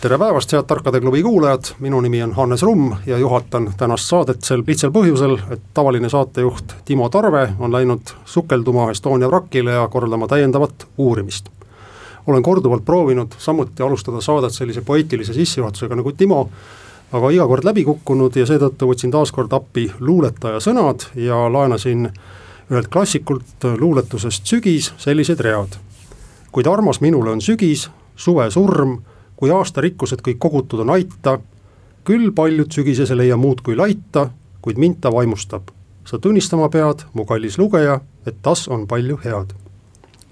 tere päevast, head Tarkade klubi kuulajad, minu nimi on Hannes Rumm ja juhatan tänast saadet sel lihtsal põhjusel, et tavaline saatejuht Timo Tarve on läinud sukelduma Estonia vrakile ja korraldama täiendavat uurimist. olen korduvalt proovinud samuti alustada saadet sellise poeetilise sissejuhatusega nagu Timo, aga iga kord läbi kukkunud ja seetõttu võtsin taas kord appi luuletaja sõnad ja laenasin ühelt klassikult luuletusest Sügis sellised read. kuid armas minule on sügis, suve surm kui aastarikkused kõik kogutud on aita, küll paljud sügises ei leia muud kui laita, kuid mind ta vaimustab. sa tunnistama pead, mu kallis lugeja, et tas on palju head.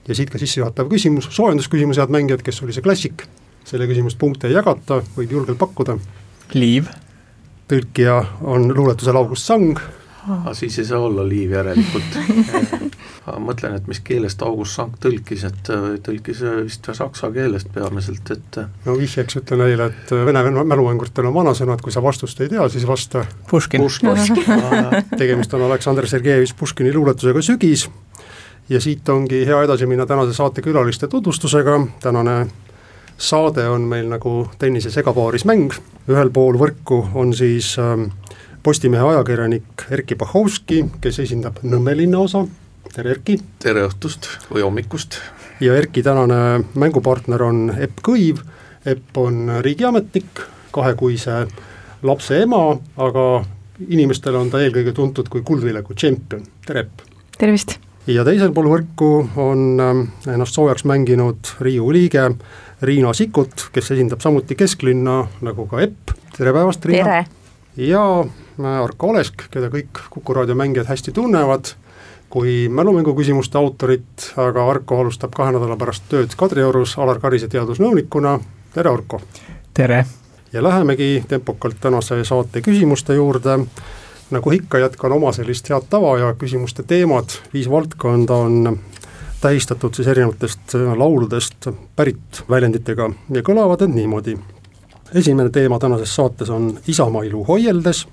ja siit ka sissejuhatav küsimus, soojendusküsimus, head mängijad, kes oli see klassik? selle küsimust punkte ei jagata, võib julgelt pakkuda. Liiv. tõlkija on luuletusel August Sang aga siis ei saa olla liiv järelikult. Ma mõtlen, et mis keelest August Sank tõlkis, et äh, tõlkis äh, vist saksa keelest peamiselt, et äh, no vihjeks ütlen neile, et vene mälumängutel on vanasõna, et kui sa vastust ei tea, siis vasta. Puškin, Puškin. tegemist on Aleksandr Sergejevitš Puškini luuletusega Sügis. Ja siit ongi hea edasi minna tänase saate külaliste tutvustusega, tänane saade on meil nagu tennise segapaaris mäng, ühel pool võrku on siis ähm, Postimehe ajakirjanik Erkki Bahovski, kes esindab Nõmme linnaosa, tere Erkki! tere õhtust või hommikust! ja Erkki tänane mängupartner on Epp Kõiv, Epp on riigiametnik, kahekuise lapse ema, aga inimestele on ta eelkõige tuntud kui kuldvileku tšempion, tere Epp! tervist! ja teisel pool võrku on ähm, ennast soojaks mänginud Riigikogu liige Riina Sikkut, kes esindab samuti kesklinna, nagu ka Epp, tere päevast, Riina! ja Arko Olesk, keda kõik Kuku raadio mängijad hästi tunnevad, kui mälumängu küsimuste autorit, aga Arko alustab kahe nädala pärast tööd Kadriorus Alar Karise teadusnõunikuna, tere Arko! tere! ja lähemegi tempokalt tänase saate küsimuste juurde, nagu ikka, jätkan oma sellist head tava ja küsimuste teemad, viis valdkonda on tähistatud siis erinevatest lauludest pärit väljenditega ja kõlavad need niimoodi. esimene teema tänases saates on Isamaa ilu hoieldes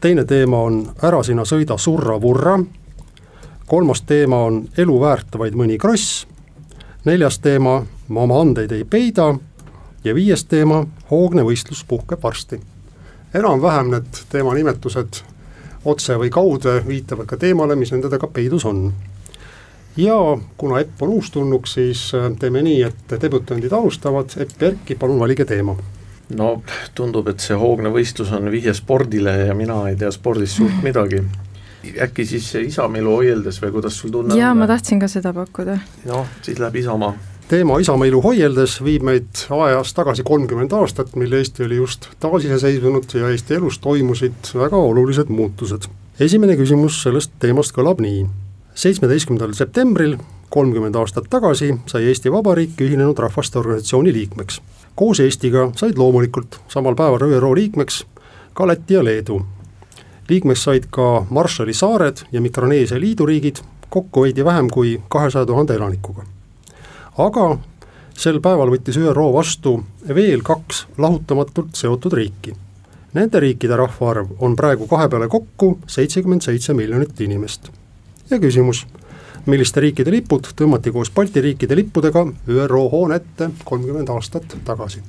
teine teema on Ära sina sõida surra-vurra, kolmas teema on Elu väärt vaid mõni kross, neljas teema Ma oma andeid ei peida ja viies teema Hoogne võistlus puhkeb varsti. enam-vähem need teemanimetused otse või kaude viitavad ka teemale, mis nende taga peidus on. ja kuna Epp on uustulnuk, siis äh, teeme nii, et debütandid alustavad, Epp ja Erkki, palun valige teema no tundub, et see hoogne võistlus on vihje spordile ja mina ei tea spordist suurt midagi. äkki siis Isamaelu hoieldes või kuidas sul tunne jaa, ma tahtsin ka seda pakkuda. noh, siis läheb Isamaa. teema Isamaelu hoieldes viib meid ajas tagasi kolmkümmend aastat, mil Eesti oli just taasiseseisvunud ja Eesti elus toimusid väga olulised muutused. esimene küsimus sellest teemast kõlab nii. seitsmeteistkümnendal septembril kolmkümmend aastat tagasi sai Eesti Vabariik Ühinenud Rahvaste Organisatsiooni liikmeks koos Eestiga said loomulikult samal päeval ÜRO liikmeks ka Läti ja Leedu. liikmeks said ka Marshalli saared ja Mikroneesia liiduriigid kokku veidi vähem kui kahesaja tuhande elanikuga. aga sel päeval võttis ÜRO vastu veel kaks lahutamatult seotud riiki. Nende riikide rahvaarv on praegu kahe peale kokku seitsekümmend seitse miljonit inimest. ja küsimus milliste riikide lipud tõmmati koos Balti riikide lippudega ÜRO hoone ette kolmkümmend aastat tagasi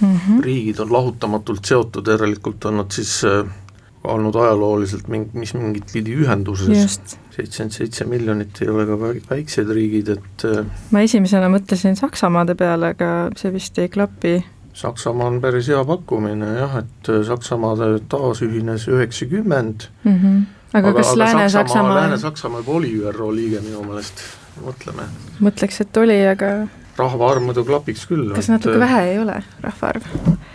mm. -hmm. riigid on lahutamatult seotud, järelikult on nad siis äh, olnud ajalooliselt mingi, mis mingit pidi ühenduses, seitsekümmend seitse miljonit ei ole ka väiksed riigid, et äh, ma esimesena mõtlesin Saksamaade peale, aga see vist ei klapi. Saksamaa on päris hea pakkumine jah, et äh, Saksamaa taasühines üheksakümmend mm, -hmm aga, kas Lääne-Saksamaa Lääne-Saksamaa juba oli ÜRO liige minu meelest, mõtleme. mõtleks, et oli, aga rahvaarv muidu klapiks küll. kas natuke vähe ei ole, rahvaarv?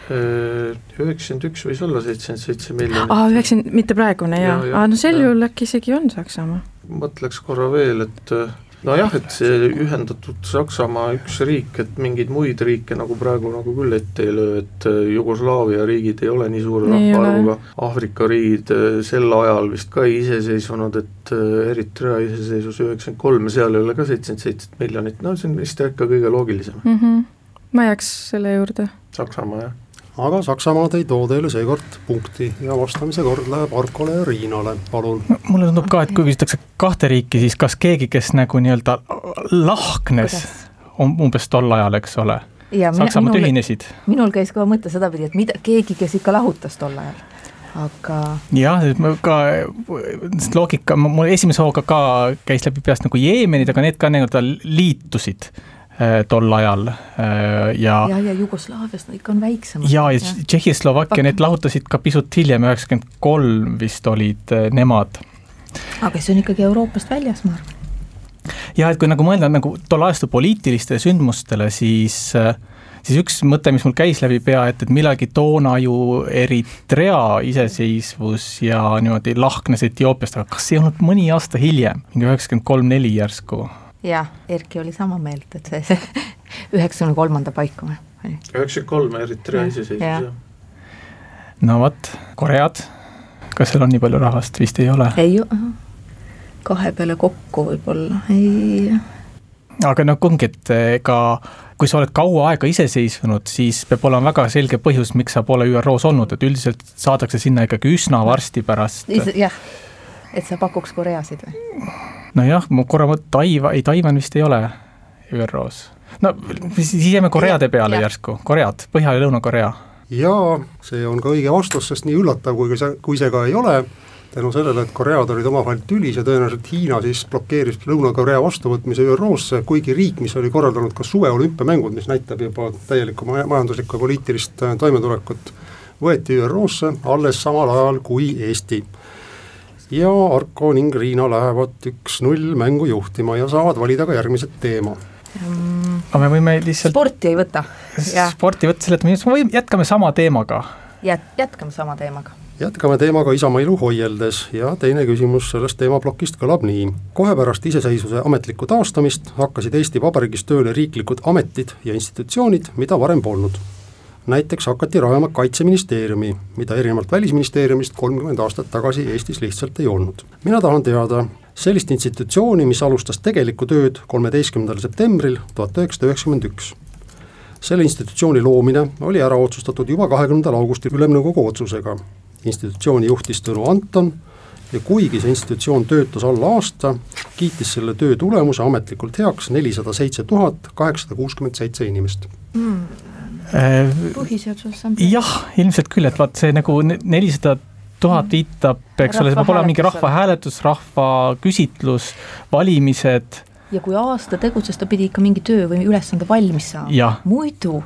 Üheksakümmend üks võis olla seitsekümmend seitse miljonit. aa, üheksakümmend, mitte praegune jaa ja,, aa no sel juhul äkki isegi on Saksamaa. mõtleks korra veel, et nojah, et see ühendatud Saksamaa üks riik, et mingeid muid riike nagu praegu nagu küll ette ei löö, et äh, Jugoslaavia riigid ei ole nii suure rahvaarvuga, Aafrika riigid äh, sel ajal vist ka ei iseseisvunud, et äh, Eritrea iseseisvus üheksakümmend kolm, seal ei ole ka seitsekümmend seitse miljonit, no see on vist ikka kõige loogilisem mm. -hmm. ma jääks selle juurde. Saksamaa, jah aga Saksamaad ei too teile seekord punkti ja vastamise kord läheb Arkole ja Riinale, palun no,. mulle tundub ka, et kui küsitakse kahte riiki, siis kas keegi, kes nagu nii-öelda lahknes um, umbes tol ajal, eks ole, Saksamaad ühinesid. minul käis ka mõte sedapidi, et mida, keegi, kes ikka lahutas tol ajal aga. jah, ka loogika, mul esimese hooga ka käis läbi peast nagu Jeemenid, aga need ka nii-öelda liitusid tol ajal äh, ja ja, ja Jugoslaavias nad ikka on väiksemad. ja, ja Tšehhoslovakkia, need lahutasid ka pisut hiljem, üheksakümmend kolm vist olid äh, nemad. aga see on ikkagi Euroopast väljas, ma arvan. jah, et kui nagu mõelda nagu tol ajastu poliitilistele sündmustele, siis siis üks mõte, mis mul käis läbi pea, et, et millalgi toona ju Eritrea iseseisvus ja niimoodi lahknes Etioopiast, aga kas ei olnud mõni aasta hiljem, mingi üheksakümmend kolm, neli järsku jah, Erki oli sama meelt, et see, see üheksakümne kolmanda paiku. üheksakümmend kolm Eritrea iseseisvus, jah. no vot, Koread, kas seal on nii palju rahvast, vist ei ole? ei, kahe peale kokku võib-olla, ei. aga noh, ongi, et ega kui sa oled kaua aega iseseisvunud, siis peab olema väga selge põhjus, miks sa pole ÜRO-s olnud, et üldiselt saadakse sinna ikkagi üsna varsti pärast. jah, et sa pakuks Koreasid või? nojah, ma korra mõtlen, Taiwan, ei Taiwan vist ei ole ÜRO-s. no siis jääme Koreade peale ja. järsku, Koread, Põhja- ja Lõuna-Korea. jaa, see on ka õige vastus, sest nii üllatav, kui see, kui see ka ei ole, tänu sellele, et Koread olid omavahel tülis ja tõenäoliselt Hiina siis blokeeris Lõuna-Korea vastuvõtmise ÜRO-sse, kuigi riik, mis oli korraldanud ka suveolümpiamängud, mis näitab juba täielikku majanduslikku ja poliitilist äh, toimetulekut, võeti ÜRO-sse alles samal ajal kui Eesti ja Arko ning Riina lähevad üks-null mängu juhtima ja saavad valida ka järgmise teema mm.. aga me võime lihtsalt sporti ei võta. sporti võtta, seletame, me võime, jätkame sama teemaga. Jät-, jätkame sama teemaga. jätkame teemaga Isamaa ilu hoieldes ja teine küsimus sellest teemaplokist kõlab nii. kohe pärast iseseisvuse ametlikku taastamist hakkasid Eesti Vabariigis tööle riiklikud ametid ja institutsioonid, mida varem polnud näiteks hakati rajama Kaitseministeeriumi, mida erinevalt Välisministeeriumist kolmkümmend aastat tagasi Eestis lihtsalt ei olnud. mina tahan teada sellist institutsiooni, mis alustas tegelikku tööd kolmeteistkümnendal septembril tuhat üheksasada üheksakümmend üks. selle institutsiooni loomine oli ära otsustatud juba kahekümnendal augustil Ülemnõukogu otsusega. institutsiooni juhtis Tõnu Anton ja kuigi see institutsioon töötas alla aasta, kiitis selle töö tulemuse ametlikult heaks nelisada seitse tuhat kaheksasada kuuskümmend seitse inimest mm põhiseaduse assamblee? jah, ilmselt küll, et vaat see nagu nelisada tuhat viitab, eks ole, see peab olema mingi rahvahääletus, rahvaküsitlus, valimised ja kui aasta tegutses, ta pidi ikka mingi töö või ülesande valmis saama. muidu,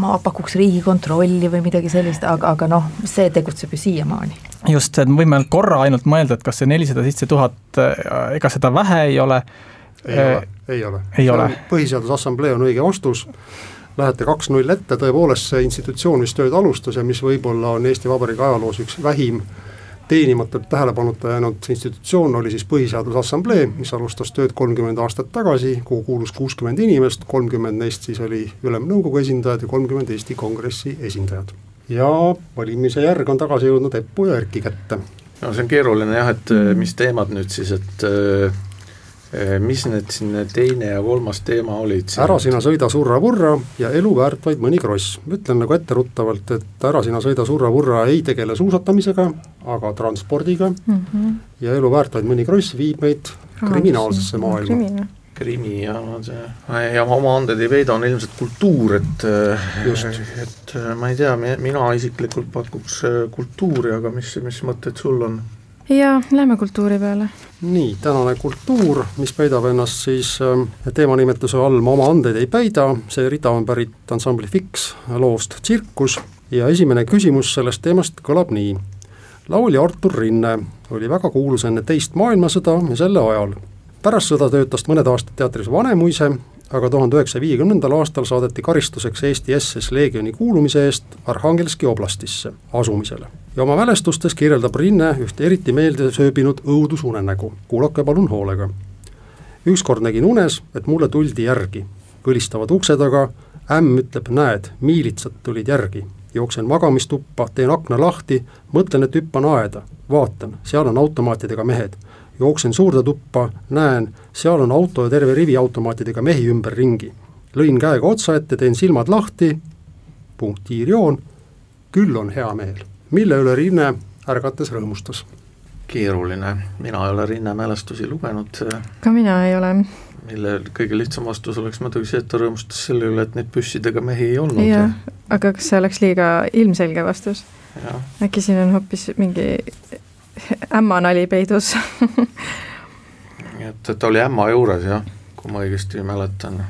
ma pakuks Riigikontrolli või midagi sellist, aga, aga noh, see tegutseb ju siiamaani. just, et me võime korra ainult mõelda, et kas see nelisada seitse tuhat, ega seda vähe ei ole. ei äh, ole, ei ole. ei ole. põhiseaduse assamblee on õige vastus lähete kaks-null ette, tõepoolest see institutsioon, mis tööd alustas ja mis võib-olla on Eesti Vabariigi ajaloos üks vähim teenimatult tähelepanuta jäänud institutsioon oli siis Põhiseaduse Assamblee, mis alustas tööd kolmkümmend aastat tagasi, kuhu kuulus kuuskümmend inimest, kolmkümmend neist siis oli Ülemnõukogu esindajad ja kolmkümmend Eesti Kongressi esindajad. ja valimise järg on tagasi jõudnud Eppu ja Erki kätte. no see on keeruline jah, et mis teemad nüüd siis, et äh mis need siin teine ja kolmas teema olid? ära sina sõida surra-vurra ja elu väärt vaid mõni kross. ütlen nagu etteruttavalt, et ära sina sõida surra-vurra ei tegele suusatamisega, aga transpordiga mm -hmm. ja elu väärt vaid mõni kross viib meid kriminaalsesse maailma krimi ja see ja oma anded ei veida, on ilmselt kultuur, et Just. et ma ei tea, mina isiklikult pakuks kultuuri, aga mis, mis mõtted sul on? Ja lähme kultuuri peale. nii, tänane kultuur, mis peidab ennast siis äh, teemanimetuse all Ma oma andeid ei peida, see rida on pärit ansambli Fix loost Tsirkus ja esimene küsimus sellest teemast kõlab nii. laulja Artur Rinne oli väga kuulus enne teist maailmasõda ja selle ajal. pärast sõda töötas mõned aastad teatris Vanemuise aga tuhande üheksasaja viiekümnendal aastal saadeti karistuseks Eesti SS Leegioni kuulumise eest Arhangelski oblastisse asumisele. ja oma mälestustes kirjeldab Rinne ühte eriti meelde sööbinud õudusunenägu, kuulake palun hoolega. ükskord nägin unes, et mulle tuldi järgi. kõlistavad ukse taga, ämm ütleb, näed, miilitsad tulid järgi. jooksen magamistuppa, teen akna lahti, mõtlen, et hüppan aeda, vaatan, seal on automaatidega mehed. jooksen suurde tuppa, näen, seal on auto ja terve rivi automaatidega mehi ümberringi. lõin käega otsa ette, teen silmad lahti, punktiirjoon, küll on hea meel, mille üle Rinne ärgates rõõmustas keeruline, mina ei ole Rinne mälestusi lugenud. ka mina ei ole. mille kõige lihtsam vastus oleks muidugi see, et ta rõõmustas selle üle, et neid püssidega mehi ei olnud. jah, aga kas see oleks liiga ilmselge vastus? äkki siin on hoopis mingi ämma nali peidus et, et ta oli ämma juures jah, kui ma õigesti mäletan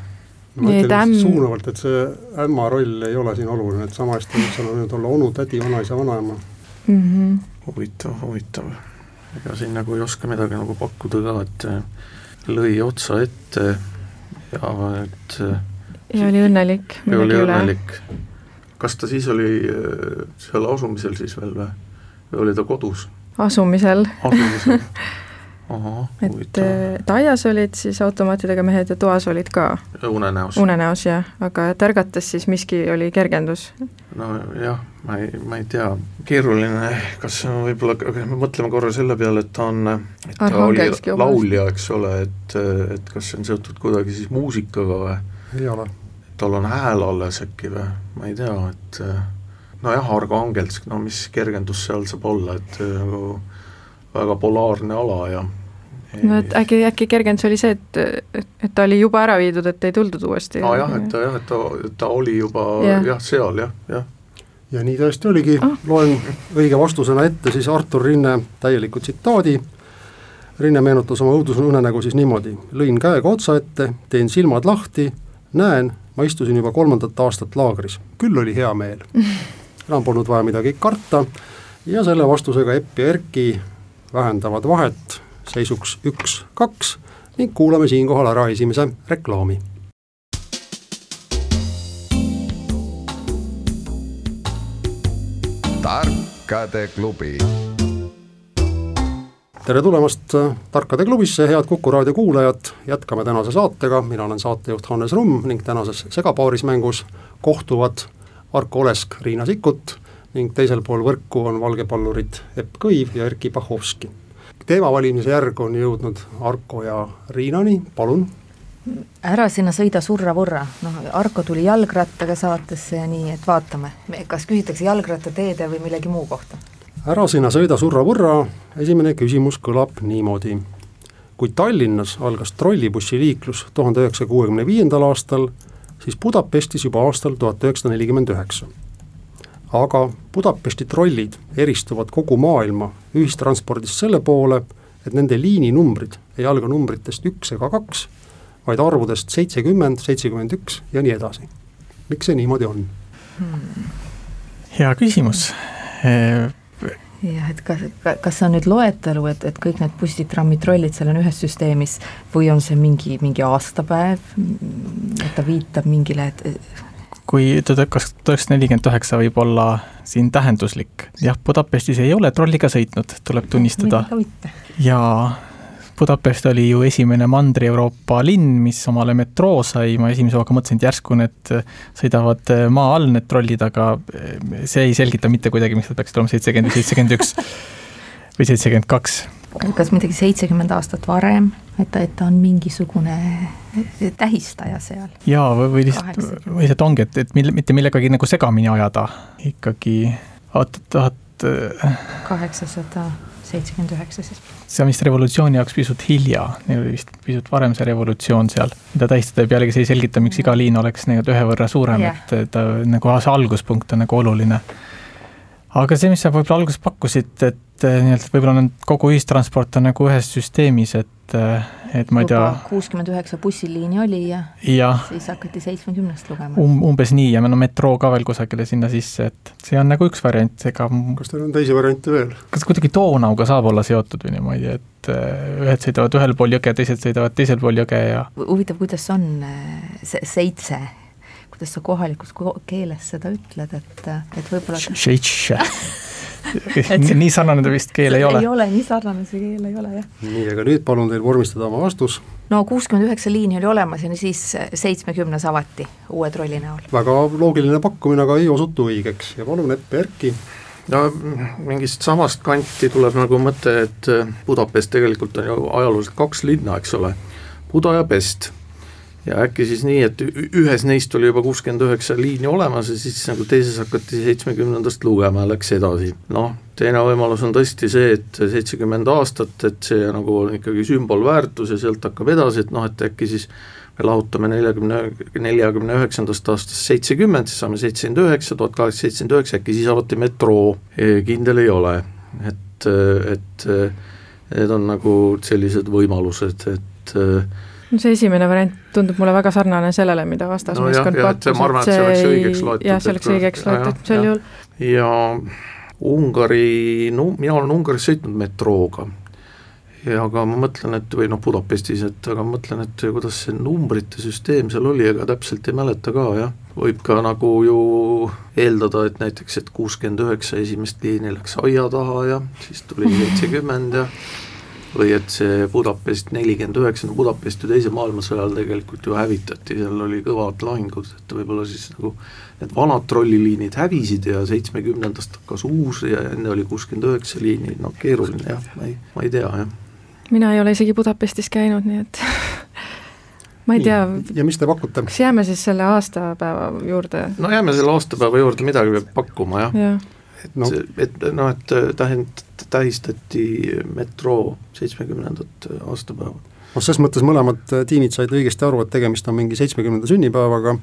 ma ütlen äm... suunavalt, et see ämma roll ei ole siin oluline, et sama hästi võib seal võinud olla onu, tädi, vanaisa, vanaema mm. -hmm. huvitav, huvitav ega siin nagu ei oska midagi nagu pakkuda ka, et lõi otsa ette ja et ja oli õnnelik. ja oli õnnelik. kas ta siis oli äh, seal asumisel siis veel või, või oli ta kodus? asumisel. asumisel et, et aias olid siis automaatidega mehed ja toas olid ka. unenäos. unenäos jah, aga et ärgates siis miski oli kergendus? nojah, ma ei, ma ei tea, keeruline, kas võib-olla, aga me mõtleme korra selle peale, et ta on, et ta oli laulja, eks ole, et, et kas see on seotud kuidagi siis muusikaga või? ei ole. tal on hääl alles äkki või, ma ei tea, et nojah, Arkangelsk, no mis kergendus seal saab olla, et nagu väga polaarne ala ja no et äkki, äkki kergendus oli see, et, et, ta oli juba ära viidud, et ei tuldud uuesti? aa jah, et ta jah, et ta, ta oli juba jah ja, seal jah, jah. ja nii tõesti oligi ah., loen õige vastusena ette siis Artur Rinne täieliku tsitaadi, Rinne meenutas oma õudusunenägu siis niimoodi, lõin käega otsa ette, teen silmad lahti, näen, ma istusin juba kolmandat aastat laagris, küll oli hea meel. enam polnud vaja midagi karta ja selle vastusega Epp ja Erki vähendavad vahet seisuks üks, kaks ning kuulame siinkohal ära esimese reklaami. tarkade klubi. tere tulemast Tarkade klubisse, head Kuku raadio kuulajad, jätkame tänase saatega, mina olen saatejuht Hannes Rumm ning tänases segapaarismängus kohtuvad Arko Olesk, Riina Sikkut ning teisel pool võrku on valgepallurid Epp Kõiv ja Erkki Pahovski teema valimise järg on jõudnud Arko ja Riinani, palun. ära sinna sõida surra-vurra, noh Arko tuli jalgrattaga saatesse ja nii, et vaatame, kas küsitakse jalgrattateede või millegi muu kohta. ära sinna sõida surra-vurra, esimene küsimus kõlab niimoodi. kui Tallinnas algas trollibussiliiklus tuhande üheksasaja kuuekümne viiendal aastal, siis Budapestis juba aastal tuhat üheksasada nelikümmend üheksa aga Budapesti trollid eristuvad kogu maailma ühistranspordist selle poole, et nende liininumbrid ei alga numbritest üks ega kaks, vaid arvudest seitsekümmend, seitsekümmend üks ja nii edasi. miks see niimoodi on hmm.? hea küsimus jah, et kas, kas see on nüüd loetelu, et, et kõik need bussid, trammid, trollid seal on ühes süsteemis või on see mingi, mingi aastapäev, et ta viitab mingile, et kui tuhat üheksasada nelikümmend üheksa võib olla siin tähenduslik, jah, Budapestis ei ole trolliga sõitnud, tuleb tunnistada. ja Budapest oli ju esimene Mandri-Euroopa linn, mis omale metroo sai, ma esimese hooga mõtlesin, et järsku need sõidavad maa all, need trollid, aga see ei selgita mitte kuidagi, miks nad peaksid olema seitsekümmend või seitsekümmend üks või seitsekümmend kaks kas midagi seitsekümmend aastat varem, et et ta on mingisugune tähistaja seal. jaa, või, lihtsalt, või lihtsalt ongi, et, et mille, mitte millegagi nagu segamini ajada, ikkagi. Oot, tuhat kaheksasada seitsekümmend üheksa siis. see on vist revolutsiooni jaoks pisut hilja, neil oli vist pisut varem see revolutsioon seal, mida tähistada ja pealegi see ei selgita, miks iga liin oleks nii-öelda ühe võrra suurem, et ta nagu see alguspunkt on nagu oluline aga see, mis sa võib-olla alguses pakkusid, et eh, nii-öelda võib-olla on kogu ühistransport on nagu ühes süsteemis, et, eh, et ma ei tea. kuuskümmend üheksa bussiliini oli ja, ja siis hakati seitsmekümnest lugema um,. umbes nii ja no metroo ka veel kusagile sinna sisse, et see on nagu üks variant, ega. kas teil on teisi variante veel? kas kuidagi Donauga saab olla seotud või niimoodi, et eh, ühed sõidavad ühel pool jõge, teised sõidavad teisel pool jõge ja. huvitav, kuidas on see seitse kuidas sa kohalikus keeles seda ütled, et, et võib-olla nii sarnane ta vist keel ei ole. ei ole, nii sarnane see keel ei ole, jah. nii, aga nüüd palun teil vormistada oma vastus. no kuuskümmend üheksa liini oli olemas ja siis seitsmekümnes avati uue trolli näol. väga loogiline pakkumine, aga ei osutu õigeks ja palun ette Erki no mingist samast kanti tuleb nagu mõte, et Budapest tegelikult on ju ajalooliselt kaks linna, eks ole, Buda ja Pest ja äkki siis nii, et ühes neist oli juba kuuskümmend üheksa liini olemas ja siis nagu teises hakati seitsmekümnendast lugema ja läks edasi. noh, teine võimalus on tõesti see, et seitsekümmend aastat, et see nagu on ikkagi sümbolväärtus ja sealt hakkab edasi, et noh, et äkki siis me lahutame neljakümne, neljakümne üheksandast aastast seitsekümmend, siis saame seitsekümmend üheksa, tuhat kaheksasada seitsekümmend üheksa, äkki siis avati metroo, e, kindel ei ole, et, et need on nagu sellised võimalused, et see esimene variant tundub mulle väga sarnane sellele, mida vastasmeeskond no pakkus, et see, see oleks õigeks loetud. jah, see oleks õigeks loetud sel juhul. ja Ungari, no mina olen Ungaris sõitnud metrooga ja aga ma mõtlen, et või noh, Budapestis, et aga ma mõtlen, et kuidas see numbrite süsteem seal oli, ega täpselt ei mäleta ka jah, võib ka nagu ju eeldada, et näiteks, et kuuskümmend üheksa esimest liini läks aia taha ja siis tuli seitsekümmend ja või et see Budapest nelikümmend üheksa, no Budapest ju teise maailmasõja ajal tegelikult ju hävitati, seal oli kõvad lahingud, et võib-olla siis nagu need vanad trolliliinid hävisid ja seitsmekümnendast hakkas uus ja enne oli kuuskümmend üheksa liini, no keeruline jah, ma ei, ma ei tea jah. mina ei ole isegi Budapestis käinud, nii et ma ei tea. ja mis te pakute? kas jääme siis selle aastapäeva juurde? no jääme selle aastapäeva juurde, midagi peab pakkuma jah ja et no., et noh, et tähend-, tähistati metroo seitsmekümnendat aastapäeva. noh, ses mõttes mõlemad tiimid said õigesti aru, et tegemist on mingi seitsmekümnenda sünnipäevaga,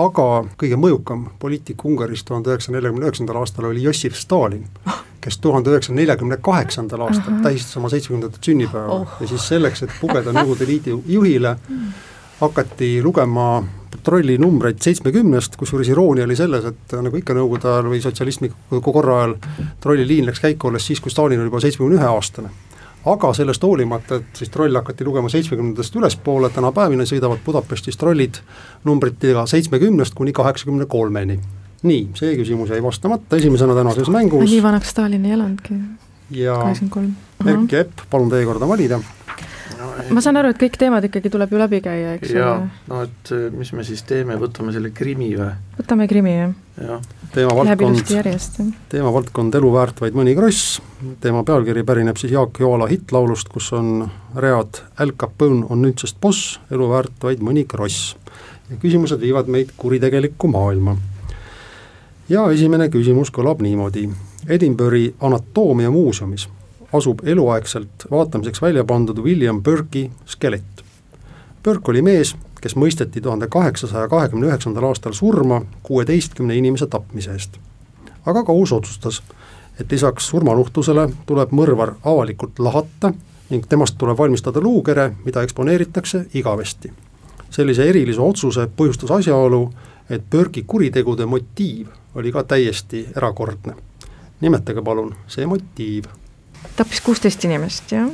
aga kõige mõjukam poliitik Ungaris tuhande üheksasaja neljakümne üheksandal aastal oli Jossif Stalin, kes tuhande üheksasaja neljakümne kaheksandal aastal tähistas oma seitsmekümnendat sünnipäeva oh. ja siis selleks, et pugeda Nõukogude Liidu juhile, hakati lugema trollinumbreid seitsmekümnest, kusjuures iroonia oli selles, et nagu ikka nõukogude ajal või sotsialistliku korra ajal, trolliliin läks käiku alles siis, kui Stalin oli juba seitsmekümne ühe aastane. aga sellest hoolimata, et siis troll hakati lugema seitsmekümnendast ülespoole, tänapäevini sõidavad Budapestis trollid numbritega seitsmekümnest kuni kaheksakümne kolmeni. nii, see küsimus jäi vastamata esimesena tänases mängus. nii vanaks Stalin ei elanudki. ja Epp, palun teie korda valida ma saan aru, et kõik teemad ikkagi tuleb ju läbi käia, eks ole. no et äh, mis me siis teeme, võtame selle krimi või? võtame krimi, jah ja.. teemavaldkond, teemavaldkond Elu väärt vaid mõni kross, teema pealkiri pärineb siis Jaak Joala hittlaulust, kus on read Al Capone on nüüdsest boss, elu väärt vaid mõni kross. ja küsimused viivad meid kuritegelikku maailma. ja esimene küsimus kõlab niimoodi, Edinburghi anatoomiamuuseumis asub eluaegselt vaatamiseks välja pandud William Burke'i skelett. Burke oli mees, kes mõisteti tuhande kaheksasaja kahekümne üheksandal aastal surma kuueteistkümne inimese tapmise eest. aga kohus otsustas, et lisaks surmanuhtlusele tuleb mõrvar avalikult lahata ning temast tuleb valmistada luukere, mida eksponeeritakse igavesti. sellise erilise otsuse põhjustas asjaolu, et Burke'i kuritegude motiiv oli ka täiesti erakordne. nimetage palun see motiiv tappis kuusteist inimest, jah?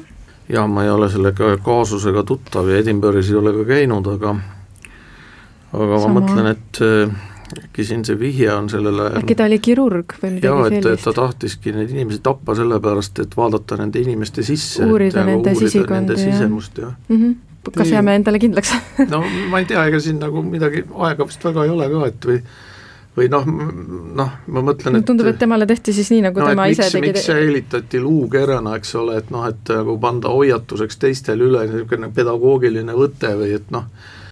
jaa, ma ei ole selle kaasusega tuttav ja Edinburgh'is ei ole ka käinud, aga aga Sama. ma mõtlen, et äh, äkki siin see vihje on sellele äkki ta oli kirurg või midagi jaa, et, et ta tahtiski neid inimesi tappa sellepärast, et vaadata nende inimeste sisse. uurida nende sisikonda, nende sisemust, jah mm. -hmm kas jääme endale kindlaks no ma ei tea, ega siin nagu midagi aega vist väga ei ole ka, et või või noh, noh, ma mõtlen, et tundub, et temale tehti siis nii, nagu no, tema ise miks, tegi. miks see helitati luukerana, eks ole, et noh, et nagu panda hoiatuseks teistele üle niisugune pedagoogiline võte või et noh,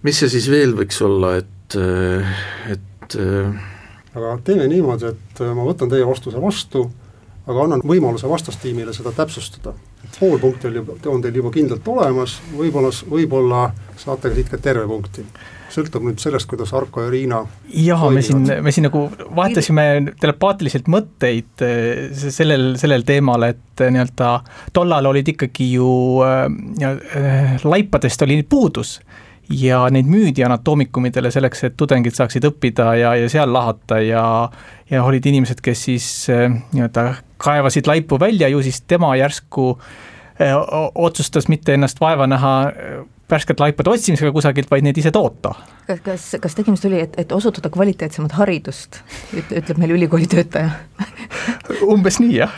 mis see siis veel võiks olla, et, et aga teeme niimoodi, et ma võtan teie vastuse vastu, aga annan võimaluse vastastiimile seda täpsustada. pool punkti on juba, on teil juba kindlalt olemas, võib-olla, võib-olla saate siit ka terve punkti. Sõltub nüüd sellest, kuidas Arko ja Riina jah, me siin, me siin nagu vahetasime telepaatiliselt mõtteid eh, sellel, sellel teemal, et eh, nii-öelda tollal olid ikkagi ju äh, laipadest oli puudus ja neid müüdi anatoomikumidele selleks, et tudengid saaksid õppida ja, ja seal lahata ja ja olid inimesed, kes siis nii-öelda kaevasid laipu välja, ju siis tema järsku äh, otsustas mitte ennast vaeva näha värsket laipade otsimisega kusagilt, vaid neid ise toota. kas, kas, kas tegemist oli, et, et osutada kvaliteetsemat haridust, ütleb meil ülikooli töötaja umbes nii, jah,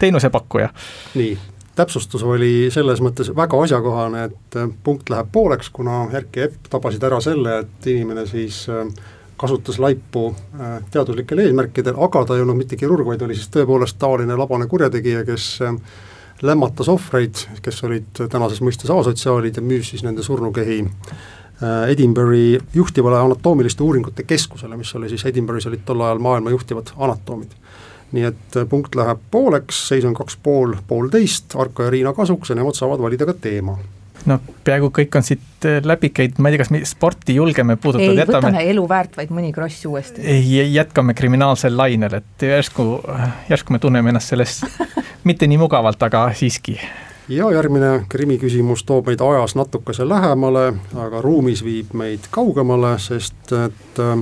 teenusepakkuja. nii, täpsustus oli selles mõttes väga asjakohane, et äh, punkt läheb pooleks, kuna Erki ja Epp tabasid ära selle, et inimene siis äh, kasutas laipu äh, teaduslikel eesmärkidel, aga ta ei olnud mitte kirurg, vaid oli siis tõepoolest tavaline labane kurjategija, kes lämmatas ohvreid, kes olid tänases mõistes asotsiaalid ja müüs siis nende surnukehi Edinburgh'i juhtivale anatoomiliste uuringute keskusele, mis oli siis, Edinburgh'is olid tol ajal maailma juhtivad anatoomid nii et äh, punkt läheb pooleks, seis on kaks pool, poolteist, Arko ja Riina kasuks ja nemad saavad valida ka teema no peaaegu kõik on siit äh, läbi käinud, ma ei tea, kas me sporti julgeme puudutada, jätame. võtame elu väärt, vaid mõni kross uuesti. ei, jätkame kriminaalsel lainel, et järsku, järsku me tunneme ennast selles mitte nii mugavalt, aga siiski. ja järgmine krimiküsimus toob meid ajas natukese lähemale, aga ruumis viib meid kaugemale, sest et äh,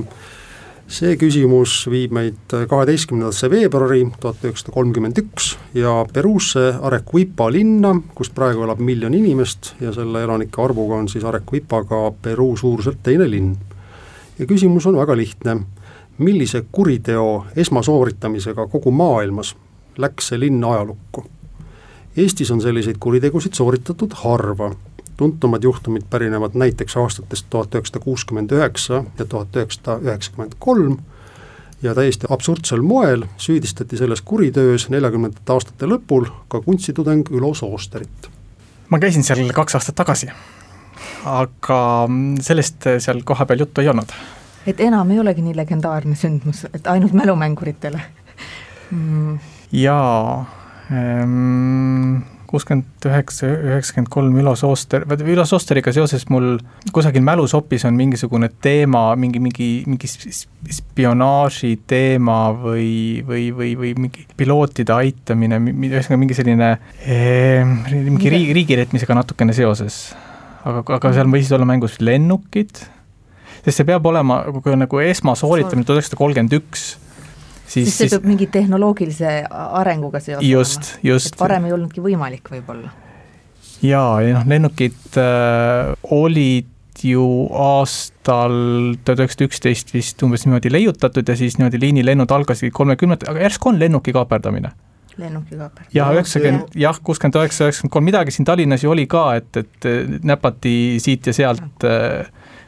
see küsimus viib meid kaheteistkümnendasse veebruari tuhat üheksasada kolmkümmend üks ja Peruusse Arequipa linna, kus praegu elab miljon inimest ja selle elanike arvuga on siis Arequipa ka Peruu suuruselt teine linn. ja küsimus on väga lihtne, millise kuriteo esmasooritamisega kogu maailmas läks see linn ajalukku? Eestis on selliseid kuritegusid sooritatud harva tuntumad juhtumid pärinevad näiteks aastatest tuhat üheksasada kuuskümmend üheksa ja tuhat üheksasada üheksakümmend kolm ja täiesti absurdsel moel süüdistati selles kuritöös neljakümnendate aastate lõpul ka kunstitudeng Ülo Soosterit. ma käisin seal kaks aastat tagasi, aga sellest seal kohapeal juttu ei olnud. et enam ei olegi nii legendaarne sündmus, et ainult mälumänguritele mm.? jaa ähm, kuuskümmend üheksa, üheksakümmend kolm Ülo Sooster, vaata Ülo Soosteriga seoses mul kusagil mälusopis on mingisugune teema, mingi, mingi, mingi spionaaži teema või, või, või, või mingi pilootide aitamine, ühesõnaga mingi selline eh, mingi riigi, riigireetmisega natukene seoses. aga, aga seal võisid olla mängus lennukid, sest see peab olema nagu, nagu esmasooritamine tuhat üheksasada kolmkümmend üks siis, siis see peab mingi tehnoloogilise arenguga seoses just, just. varem ei olnudki võimalik võib-olla. jaa, ja noh, lennukid äh, olid ju aastal tuhat üheksasada üksteist vist umbes niimoodi leiutatud ja siis niimoodi liinilennud algasid kolmekümnendatel, aga järsku on lennuki kaaperdamine lennuki kaaperdamine. jah, üheksakümmend, jah, kuuskümmend üheksa, üheksakümmend kolm, midagi siin Tallinnas ju oli ka, et, et näpati siit ja sealt äh,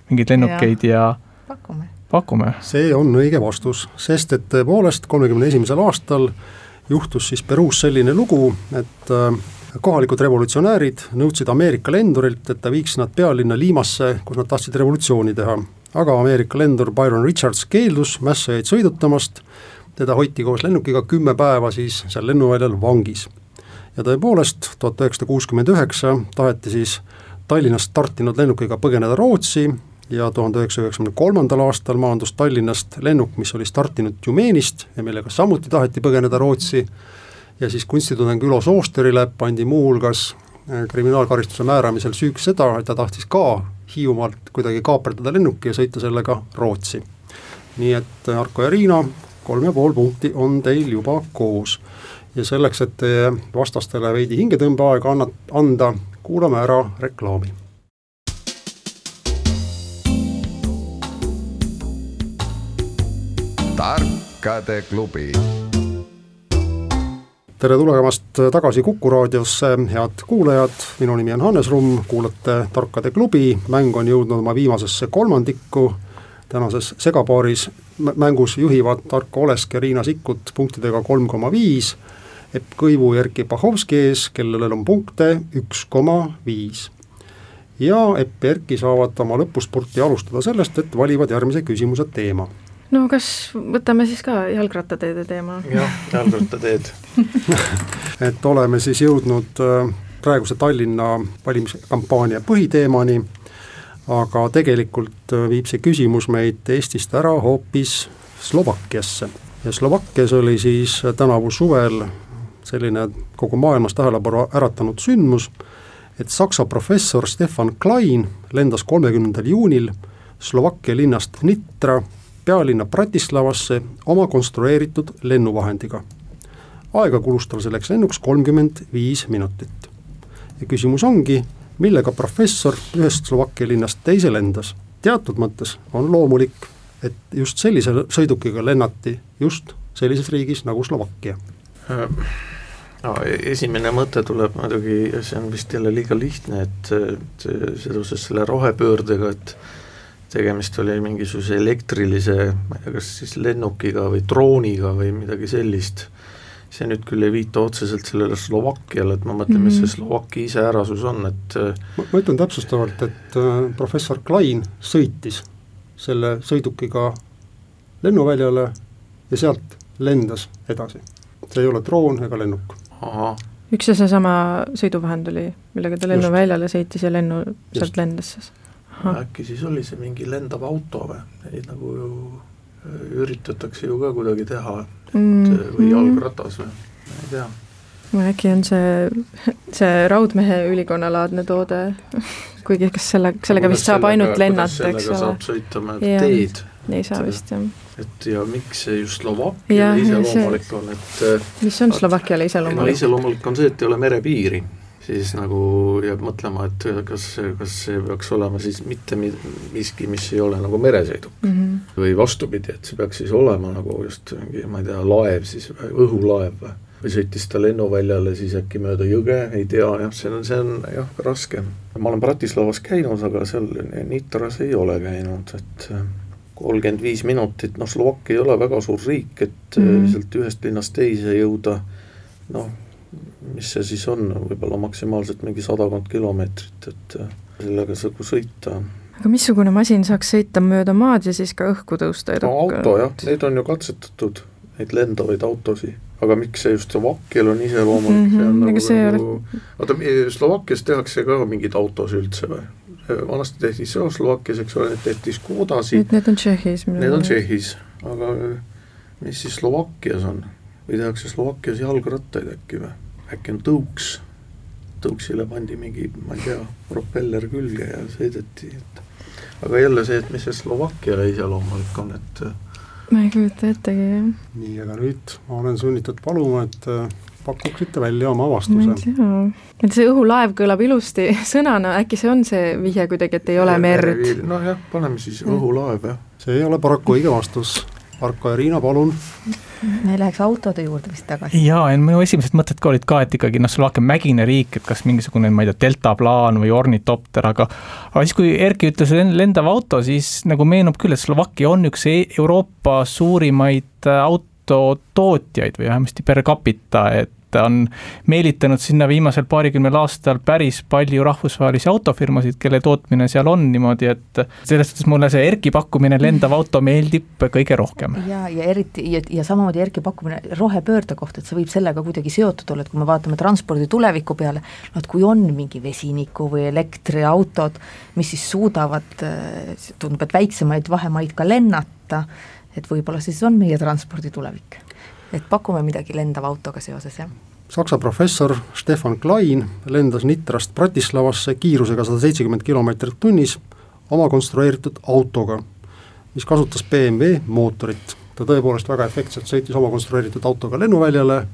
mingeid lennukeid ja, ja pakume pakume? see on õige vastus, sest et tõepoolest kolmekümne esimesel aastal juhtus siis Peruus selline lugu, et äh, kohalikud revolutsionäärid nõudsid Ameerika lendurilt, et ta viiks nad pealinna Liimasse, kus nad tahtsid revolutsiooni teha. aga Ameerika lendur Byron Richards keeldus mässajaid sõidutamast, teda hoiti koos lennukiga kümme päeva siis seal lennuväljal vangis. ja tõepoolest, tuhat üheksasada kuuskümmend üheksa taheti siis Tallinnast startinud lennukiga põgeneda Rootsi ja tuhande üheksasaja üheksakümne kolmandal aastal maandus Tallinnast lennuk, mis oli startinud Tjumeenist ja millega samuti taheti põgeneda Rootsi ja siis kunstitudeng Ülo Soosterile pandi muuhulgas äh, kriminaalkaristuse määramisel süüks seda, et ta tahtis ka Hiiumaalt kuidagi kaaperdada lennuki ja sõita sellega Rootsi. nii et äh, Arko ja Riina, kolm ja pool punkti on teil juba koos. ja selleks, et teie vastastele veidi hingetõmbeaega anna, anda, kuulame ära reklaami tarkade klubi. tere tulemast tagasi Kuku raadiosse, head kuulajad, minu nimi on Hannes Rumm, kuulate Tarkade klubi, mäng on jõudnud oma viimasesse kolmandikku, tänases segapaaris mängus juhivad Tarko Olesk ja Riina Sikkut punktidega kolm koma viis, Epp Kõivu ja Erkki Pahovski ees, kellel on punkte üks koma viis. ja Epp ja Erkki saavad oma lõpuspurti alustada sellest, et valivad järgmise küsimuse teema no kas võtame siis ka jalgrattateede teema? jah, jalgrattateed et oleme siis jõudnud äh, praeguse Tallinna valimiskampaania põhiteemani, aga tegelikult äh, viib see küsimus meid Eestist ära hoopis Slovakkiasse ja Slovakkias oli siis tänavu suvel selline kogu maailmas tähelepanu äratanud sündmus, et saksa professor Stefan Klein lendas kolmekümnendal juunil Slovakkia linnast Nitra pealinna Bratislavasse oma konstrueeritud lennuvahendiga. aega kulus tal selleks lennuks kolmkümmend viis minutit. ja küsimus ongi, millega professor ühest Slovakkia linnast teise lendas. teatud mõttes on loomulik, et just sellise sõidukiga lennati just sellises riigis nagu Slovakkia no, esimene mõte tuleb muidugi, see on vist jälle liiga lihtne, et, et seoses selle rohepöördega, et tegemist oli mingisuguse elektrilise, ma ei tea, kas siis lennukiga või drooniga või midagi sellist, see nüüd küll ei viita otseselt sellele Slovakkiale, et ma mõtlen mm, -hmm. mis see mhm. Slovakkia iseärasus on, et ma, ma ütlen täpsustavalt, et äh, professor Klein sõitis selle sõidukiga lennuväljale ja sealt lendas edasi. see ei ole droon ega lennuk. üks ja seesama sõiduvahend oli, millega ta lennuväljale sõitis ja lennu sealt lendas siis? Äkki siis oli see mingi lendav auto või, neid nagu ju äh, üritatakse ju ka kuidagi teha, et mm. või jalgratas või, ma ei tea. äkki on see, see raudmehe ülikonnalaadne toode kuigi kas selle, sellega vist saab sellega, ainult lennata, eks ole. saab sõita mööda teed. ei saa vist jah. et ja miks see just Slovakkiale iseloomulik on, et äh, mis on Slovakkiale iseloomulik? iseloomulik on see, et ei ole merepiiri siis nagu jääb mõtlema, et kas, kas see peaks olema siis mitte miski, mis ei ole nagu meresõiduk mm. -hmm. või vastupidi, et see peaks siis olema nagu just mingi, ma ei tea, laev siis või õhulaev või või sõitis ta lennuväljale siis äkki mööda jõge, ei tea jah, see on, see on jah, raske. ma olen Bratislavas käinud, aga seal Nitras ei ole käinud, et kolmkümmend viis minutit, noh, Slovakkia ei ole väga suur riik, et mm -hmm. sealt ühest linnast teise jõuda, noh, mis see siis on, võib-olla maksimaalselt mingi sadakond kilomeetrit, et äh, sellega saab sõita. aga missugune masin saaks sõita mööda maad ja siis ka õhku tõusta edukalt? no auto jah, neid on ju katsetatud, neid lendavaid autosid, aga miks see just Slovakkial on iseloomulik mm, -hmm, see on nagu, nagu oota, Slovakkias tehakse ka mingeid autosid üldse või? vanasti tehti Slovakkias, eks ole, need tehti Škodasid. Need on Tšehhis. Need on Tšehhis, aga mis siis Slovakkias on? või tehakse Slovakkias jalgrattaid äkki või? Äkki on tõuks, tõuksile pandi mingi, ma ei tea, propeller külge ja sõideti, et aga jälle see, et mis see Slovakkiale iseloomulik on, et ma ei kujuta ettegi, jah. nii, aga nüüd ma olen sunnitud paluma, et äh, pakuksite välja oma vastuse. ma ei tea, et see õhulaev kõlab ilusti sõnana, äkki see on see vihje kuidagi, et ei ole merd? nojah, paneme siis õhulaev, jah. see ei ole paraku õige vastus Arko ja Riina, palun. me läheks autode juurde vist tagasi. jaa, ja minu esimesed mõtted ka olid ka, et ikkagi noh, Slovakkia on mägine riik, et kas mingisugune, ma ei tea, deltaplaan või ornitopter, aga aga siis, kui Erki ütles lendav auto, siis nagu meenub küll, et Slovakkia on üks e-, Euroopa suurimaid autotootjaid või vähemasti per capita, et ta on meelitanud sinna viimasel paarikümnel aastal päris palju rahvusvahelisi autofirmasid, kelle tootmine seal on niimoodi, et selles suhtes mulle see Erki pakkumine, lendav auto meeldib kõige rohkem. ja, ja eriti ja, ja samamoodi Erki pakkumine rohepöörde kohta, et see võib sellega kuidagi seotud olla, et kui me vaatame transpordi tuleviku peale, noh et kui on mingi vesiniku või elektriautod, mis siis suudavad, tundub, et väiksemaid vahemaid ka lennata, et võib-olla siis on meie transpordi tulevik et pakume midagi lendava autoga seoses, jah. Saksa professor Stefan Klein lendas Nitrast Bratislavasse kiirusega sada seitsekümmend kilomeetrit tunnis oma konstrueeritud autoga, mis kasutas BMW mootorit. ta tõepoolest väga efektselt sõitis oma konstrueeritud autoga lennuväljale,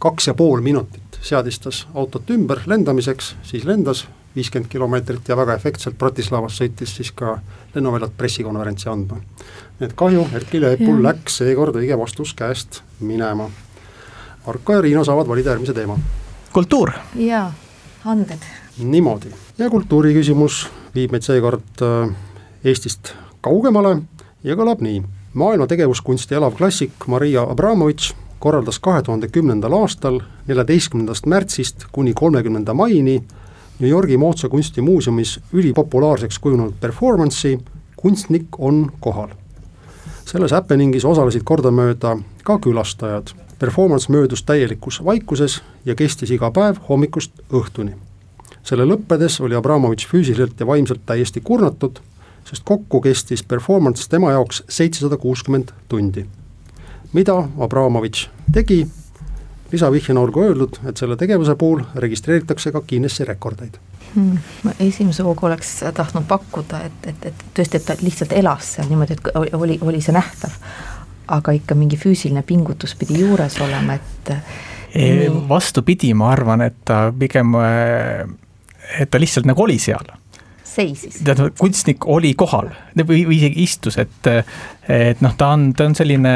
kaks ja pool minutit seadistas autot ümber lendamiseks, siis lendas viiskümmend kilomeetrit ja väga efektselt Bratislavas sõitis siis ka lennuväljalt pressikonverentsi andma nii et kahju, Erki Leepul läks seekord õige vastus käest minema. Arko ja Riino saavad valida järgmise teema. kultuur. jaa, anded. niimoodi, ja kultuuri küsimus viib meid seekord äh, Eestist kaugemale ja kõlab nii. maailma tegevuskunsti elav klassik Maria Abramovitš korraldas kahe tuhande kümnendal aastal neljateistkümnendast märtsist kuni kolmekümnenda maini New Yorgi moodsa kunstimuuseumis ülipopulaarseks kujunenud performance'i Kunstnik on kohal selles happeningis osalesid kordamööda ka külastajad. Performance möödus täielikus vaikuses ja kestis iga päev hommikust õhtuni. selle lõppedes oli Abramovitš füüsiliselt ja vaimselt täiesti kurnatud, sest kokku kestis performance tema jaoks seitsesada kuuskümmend tundi. mida Abramovitš tegi, lisavihjena olgu öeldud, et selle tegevuse puhul registreeritakse ka Guinessi rekordeid hmm,? ma esimese hooga oleks tahtnud pakkuda, et, et, et tõesti, et ta lihtsalt elas seal niimoodi, et oli, oli see nähtav. aga ikka mingi füüsiline pingutus pidi juures olema, et vastupidi, ma arvan, et ta pigem et ta lihtsalt nagu oli seal seisis. tead, kunstnik oli kohal või, või isegi istus, et, et noh, ta on, ta on selline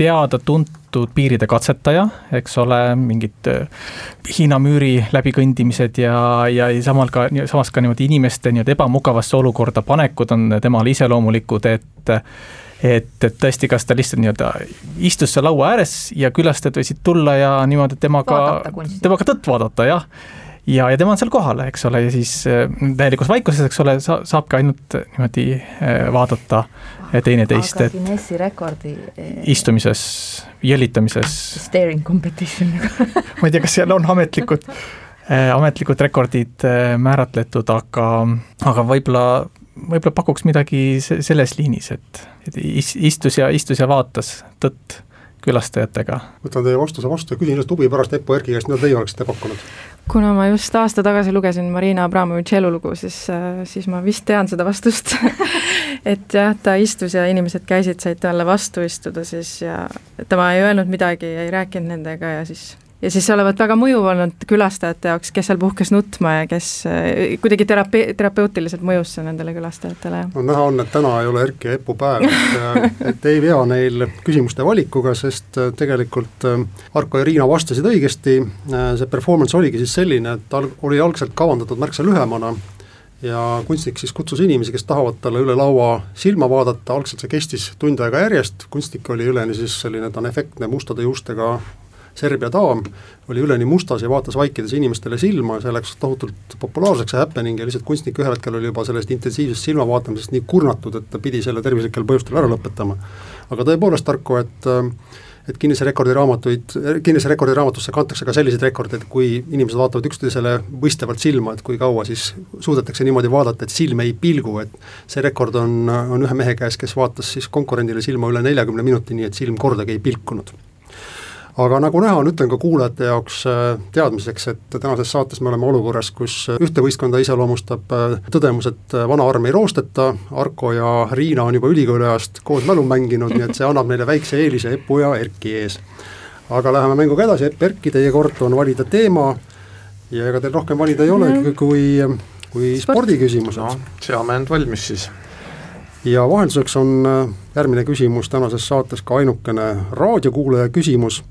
teada-tuntud piiride katsetaja, eks ole, mingid äh, Hiina müüri läbikõndimised ja, ja samal ka, samas ka niimoodi inimeste nii-öelda ebamugavasse olukorda panekud on temale iseloomulikud, et et, et tõesti, kas ta lihtsalt nii-öelda istus seal laua ääres ja külastajad võisid tulla ja niimoodi temaga, temaga tõtt vaadata, jah. Ja, ja tema on seal kohal, eks ole, ja siis äh, täielikus vaikuses, eks ole, sa, saabki ainult niimoodi äh, vaadata teineteist. aga Guinessi rekordi istumises, jõllitamises. Staring competition ma ei tea, kas seal on ametlikud äh, ametlikud rekordid määratletud, aga, aga võib-olla, võib-olla pakuks midagi selles liinis, et, et istus ja, istus ja vaatas tõtt külastajatega. võtan teie vastuse vastu ja küsin just huvi pärast Eppo Erki käest, mida teie oleksite pakkunud? kuna ma just aasta tagasi lugesin Marina Abramovitši elulugu, siis, äh, siis ma vist tean seda vastust et jah, ta istus ja inimesed käisid, said talle vastu istuda siis ja tema ei öelnud midagi, ei rääkinud nendega ja siis ja siis olevat väga mõjuv olnud külastajate jaoks, kes seal puhkes nutma ja kes eh, kuidagi terape-, terapeutiliselt mõjus see nendele külastajatele. no näha on, et täna ei ole Erki ja Epu päev, et, et ei vea neil küsimuste valikuga, sest eh, tegelikult eh, Arko ja Riina vastasid õigesti, see performance oligi siis selline, et al-, oli algselt kavandatud märksa lühemana ja kunstnik siis kutsus inimesi, kes tahavad talle üle laua silma vaadata, algselt see kestis tund aega järjest, kunstnik oli üleni siis selline, ta on efektne mustade juustega Serbia daam oli üleni mustas ja vaatas vaikides inimestele silma ja see läks tohutult populaarseks ja happening ja lihtsalt kunstnik ühel hetkel oli juba sellest intensiivsest silmavaatamisest nii kurnatud, et ta pidi selle tervislikel põhjustel ära lõpetama. aga tõepoolest, Tarko, et et Guinnesse rekordi raamatuid, Guinnesse rekordi raamatusse kantakse ka selliseid rekordeid, kui inimesed vaatavad üksteisele võistlevalt silma, et kui kaua siis suudetakse niimoodi vaadata, et silm ei pilgu, et see rekord on, on ühe mehe käes, kes vaatas siis konkurendile silma üle neljakümne minuti, nii et silm kordagi ei pilkunud aga nagu näha, on, ütlen ka kuulajate jaoks äh, teadmiseks, et tänases saates me oleme olukorras, kus äh, ühte võistkonda iseloomustab äh, tõdemus, et vana arm ei roosteta, Arko ja Riina on juba ülikooli ajast koos mälu mänginud, nii et see annab neile väikse eelise Epu ja Erki ees. aga läheme mänguga edasi, Epp, Erki, teie kord on valida teema ja ega teil rohkem valida ei ole mm -hmm. kui, kui spordiküsimused no,. seame end valmis siis ja vahelduseks on järgmine küsimus tänases saates ka ainukene raadiokuulaja küsimus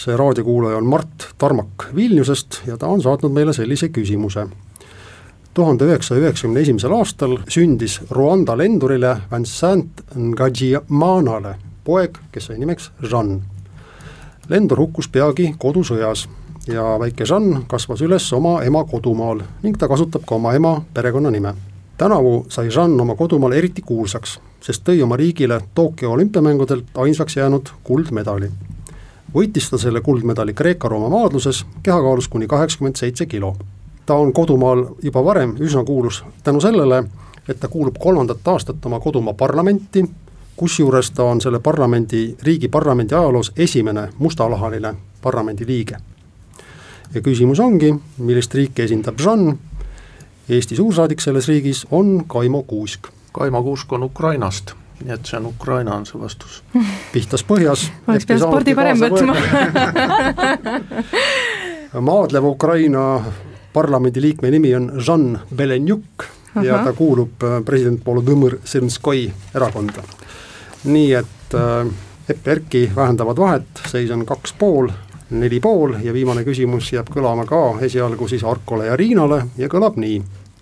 see raadiokuulaja on Mart Tarmak Vilniusest ja ta on saatnud meile sellise küsimuse. tuhande üheksasaja üheksakümne esimesel aastal sündis Rwanda lendurile Vincent Ngadimanale poeg, kes sai nimeks Jean. lendur hukkus peagi kodusõjas ja väike Jean kasvas üles oma ema kodumaal ning ta kasutab ka oma ema perekonnanime. tänavu sai Jean oma kodumaal eriti kuulsaks, sest tõi oma riigile Tokyo olümpiamängudelt ainsaks jäänud kuldmedali võitis ta selle kuldmedali Kreeka-Rooma maadluses kehakaalus kuni kaheksakümmend seitse kilo. ta on kodumaal juba varem üsna kuulus tänu sellele, et ta kuulub kolmandat aastat oma kodumaa parlamenti, kusjuures ta on selle parlamendi, riigi parlamendi ajaloos esimene mustalahaline parlamendiliige. ja küsimus ongi, millist riiki esindab Jean, Eesti suursaadik selles riigis on Kaimo Kuusk. Kaimo Kuusk on Ukrainast nii et see on Ukraina, on see vastus. pihtas põhjas. oleks pidanud spordi varem võtma maadleva Ukraina parlamendiliikme nimi on Jean Belenjuk Aha. ja ta kuulub äh, president Volodõmõr Zelenskõi erakonda. nii et äh, Epp ja Erki vähendavad vahet, seis on kaks pool, neli pool ja viimane küsimus jääb kõlama ka esialgu siis Arkole ja Riinale ja kõlab nii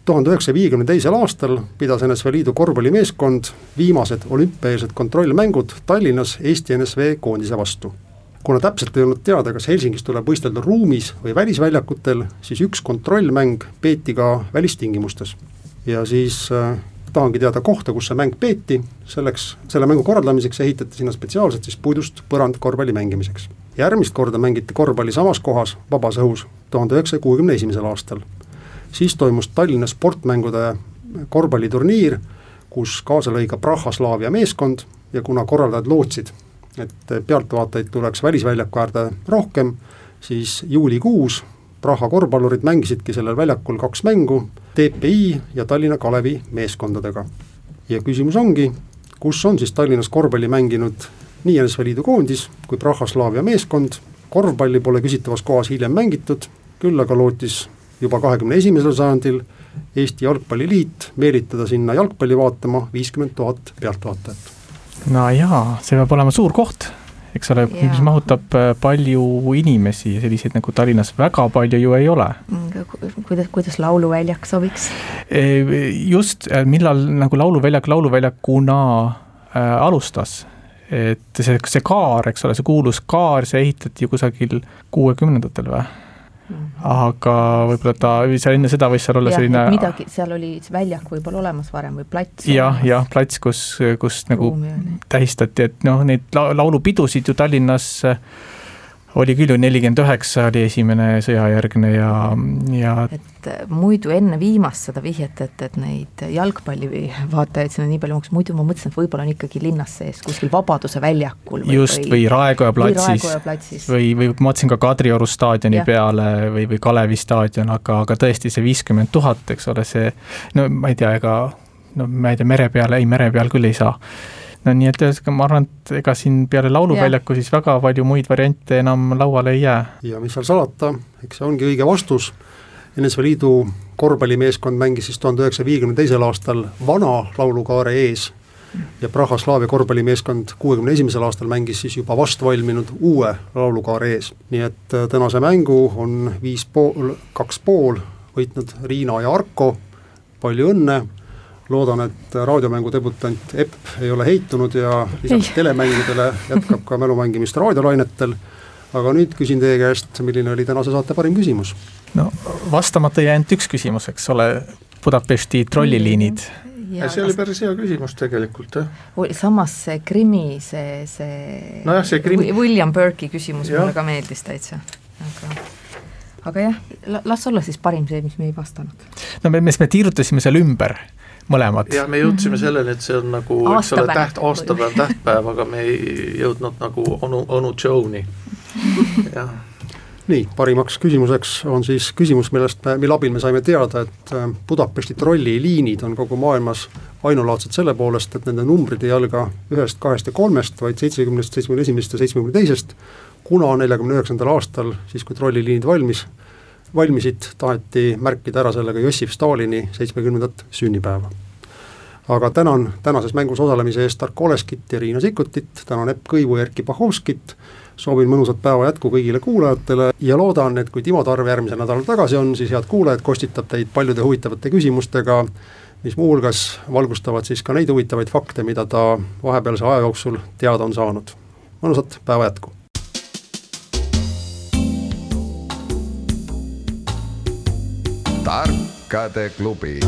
tuhande üheksasaja viiekümne teisel aastal pidas NSV Liidu korvpallimeeskond viimased olümpiaeelsed kontrollmängud Tallinnas Eesti NSV koondise vastu. kuna täpselt ei olnud teada, kas Helsingis tuleb võistelda ruumis või välisväljakutel, siis üks kontrollmäng peeti ka välistingimustes. ja siis äh, tahangi teada kohta, kus see mäng peeti, selleks, selle mängu korraldamiseks ehitati sinna spetsiaalselt siis puidust põrand korvpalli mängimiseks. järgmist korda mängiti korvpalli samas kohas, vabas õhus, tuhande üheksasaja kuuekümne esimesel aastal siis toimus Tallinna sportmängude korvpalliturniir, kus kaasa lõi ka Praha-Slaavia meeskond ja kuna korraldajad lootsid, et pealtvaatajaid tuleks välisväljaku äärde rohkem, siis juulikuus Praha korvpallurid mängisidki sellel väljakul kaks mängu TPI ja Tallinna Kalevi meeskondadega. ja küsimus ongi, kus on siis Tallinnas korvpalli mänginud nii NSV Liidu koondis kui Praha-Slaavia meeskond, korvpalli pole küsitavas kohas hiljem mängitud, küll aga lootis juba kahekümne esimesel sajandil Eesti Jalgpalliliit meelitada sinna jalgpalli vaatama viiskümmend tuhat pealtvaatajat. no jaa, see peab olema suur koht, eks ole, mis mahutab äh, palju inimesi ja selliseid nagu Tallinnas väga palju ju ei ole. Mm, kuidas, kuidas lauluväljak sobiks? E, just, äh, millal nagu lauluväljak lauluväljakuna äh, alustas et see, see kaar, eks ole, see kuulus kaar, see ehitati ju kusagil kuuekümnendatel või? Mhm. aga võib-olla ta, seal enne seda võis seal olla ja, selline midagi, seal oli väljak võib-olla olemas varem või plats jah, jah, plats, kus, kus nagu tähistati, et noh, neid laulupidusid ju Tallinnas äh, oli küll ju nelikümmend üheksa oli esimene sõjajärgne ja, ja et äh, muidu enne viimast seda vihjet, et, et neid jalgpallivaatajaid sinna nii palju oleks, muidu ma mõtlesin, et võib-olla on ikkagi linnas sees, kuskil Vabaduse väljakul või, just, või Raekoja platsis, või, või, või ma mõtlesin ka Kadrioru staadioni ja. peale või, või Kalevi staadion, aga, aga tõesti see viiskümmend tuhat, eks ole, see no ma ei tea, ega no ma ei tea, mere peal, ei mere peal küll ei saa no nii et ühesõnaga ma arvan, et ega siin peale lauluväljaku siis väga palju muid variante enam lauale ei jää. ja mis seal salata, eks see ongi õige vastus, NSV Liidu korvpallimeeskond mängis siis tuhande üheksasaja viiekümne teisel aastal vana laulukaare ees ja Praha Slaavia korvpallimeeskond kuuekümne esimesel aastal mängis siis juba vastvalminud uue laulukaare ees. nii et äh, tänase mängu on viis pool, kaks pool võitnud Riina ja Arko, palju õnne loodan, et raadiomängu debutant Epp ei ole heitunud ja lisaks ei. telemängudele jätkab ka mälumängimist raadiolainetel, aga nüüd küsin teie käest, milline oli tänase saate parim küsimus? no vastamata jäi ainult üks küsimus, eks ole, Budapesti trolliliinid ja see oli päris hea küsimus tegelikult, jah. samas see Krimmi, see, see nojah, see Krimmi William Burke'i küsimus ja. mulle ka meeldis täitsa, aga aga jah, las olla siis parim see, mis me ei vastanud. no me, me, me tiirutasime seal ümber mõlemad. jah, me jõudsime mm -hmm. selleni, et see on nagu, eks ole, täht, aastapäev, tähtpäev, aga me ei jõudnud nagu onu, onu Joe'ni, jah nii, parimaks küsimuseks on siis küsimus, millest me, mille abil me saime teada, et äh, Budapesti trolliliinid on kogu maailmas ainulaadsed selle poolest, et nende numbrid ei alga ühest, kahest ja kolmest, vaid seitsmekümnest, seitsmekümne esimesest ja seitsmekümne teisest, kuna neljakümne üheksandal aastal, siis kui trolliliinid valmis, valmisid, taheti märkida ära sellega Jossif Stalini seitsmekümnendat sünnipäeva. aga tänan tänases mängus osalemise eest Tarko Oleskit ja Riina Sikkutit, tänan Epp Kõivu ja Erkki Pahovskit, soovin mõnusat päeva jätku kõigile kuulajatele ja loodan, et kui Timo Tarve järgmisel nädalal tagasi on, siis head kuulajad, kostitab teid paljude huvitavate küsimustega, mis muuhulgas valgustavad siis ka neid huvitavaid fakte, mida ta vahepealse aja jooksul teada on saanud. mõnusat päeva jätku! Tarkade klubi